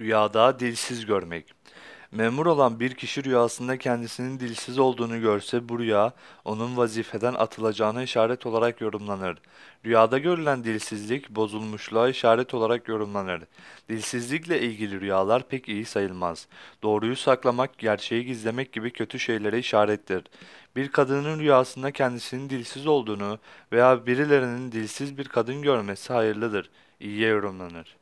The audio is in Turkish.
Rüyada dilsiz görmek. Memur olan bir kişi rüyasında kendisinin dilsiz olduğunu görse bu rüya onun vazifeden atılacağına işaret olarak yorumlanır. Rüyada görülen dilsizlik bozulmuşluğa işaret olarak yorumlanır. Dilsizlikle ilgili rüyalar pek iyi sayılmaz. Doğruyu saklamak, gerçeği gizlemek gibi kötü şeylere işarettir. Bir kadının rüyasında kendisinin dilsiz olduğunu veya birilerinin dilsiz bir kadın görmesi hayırlıdır, iyiye yorumlanır.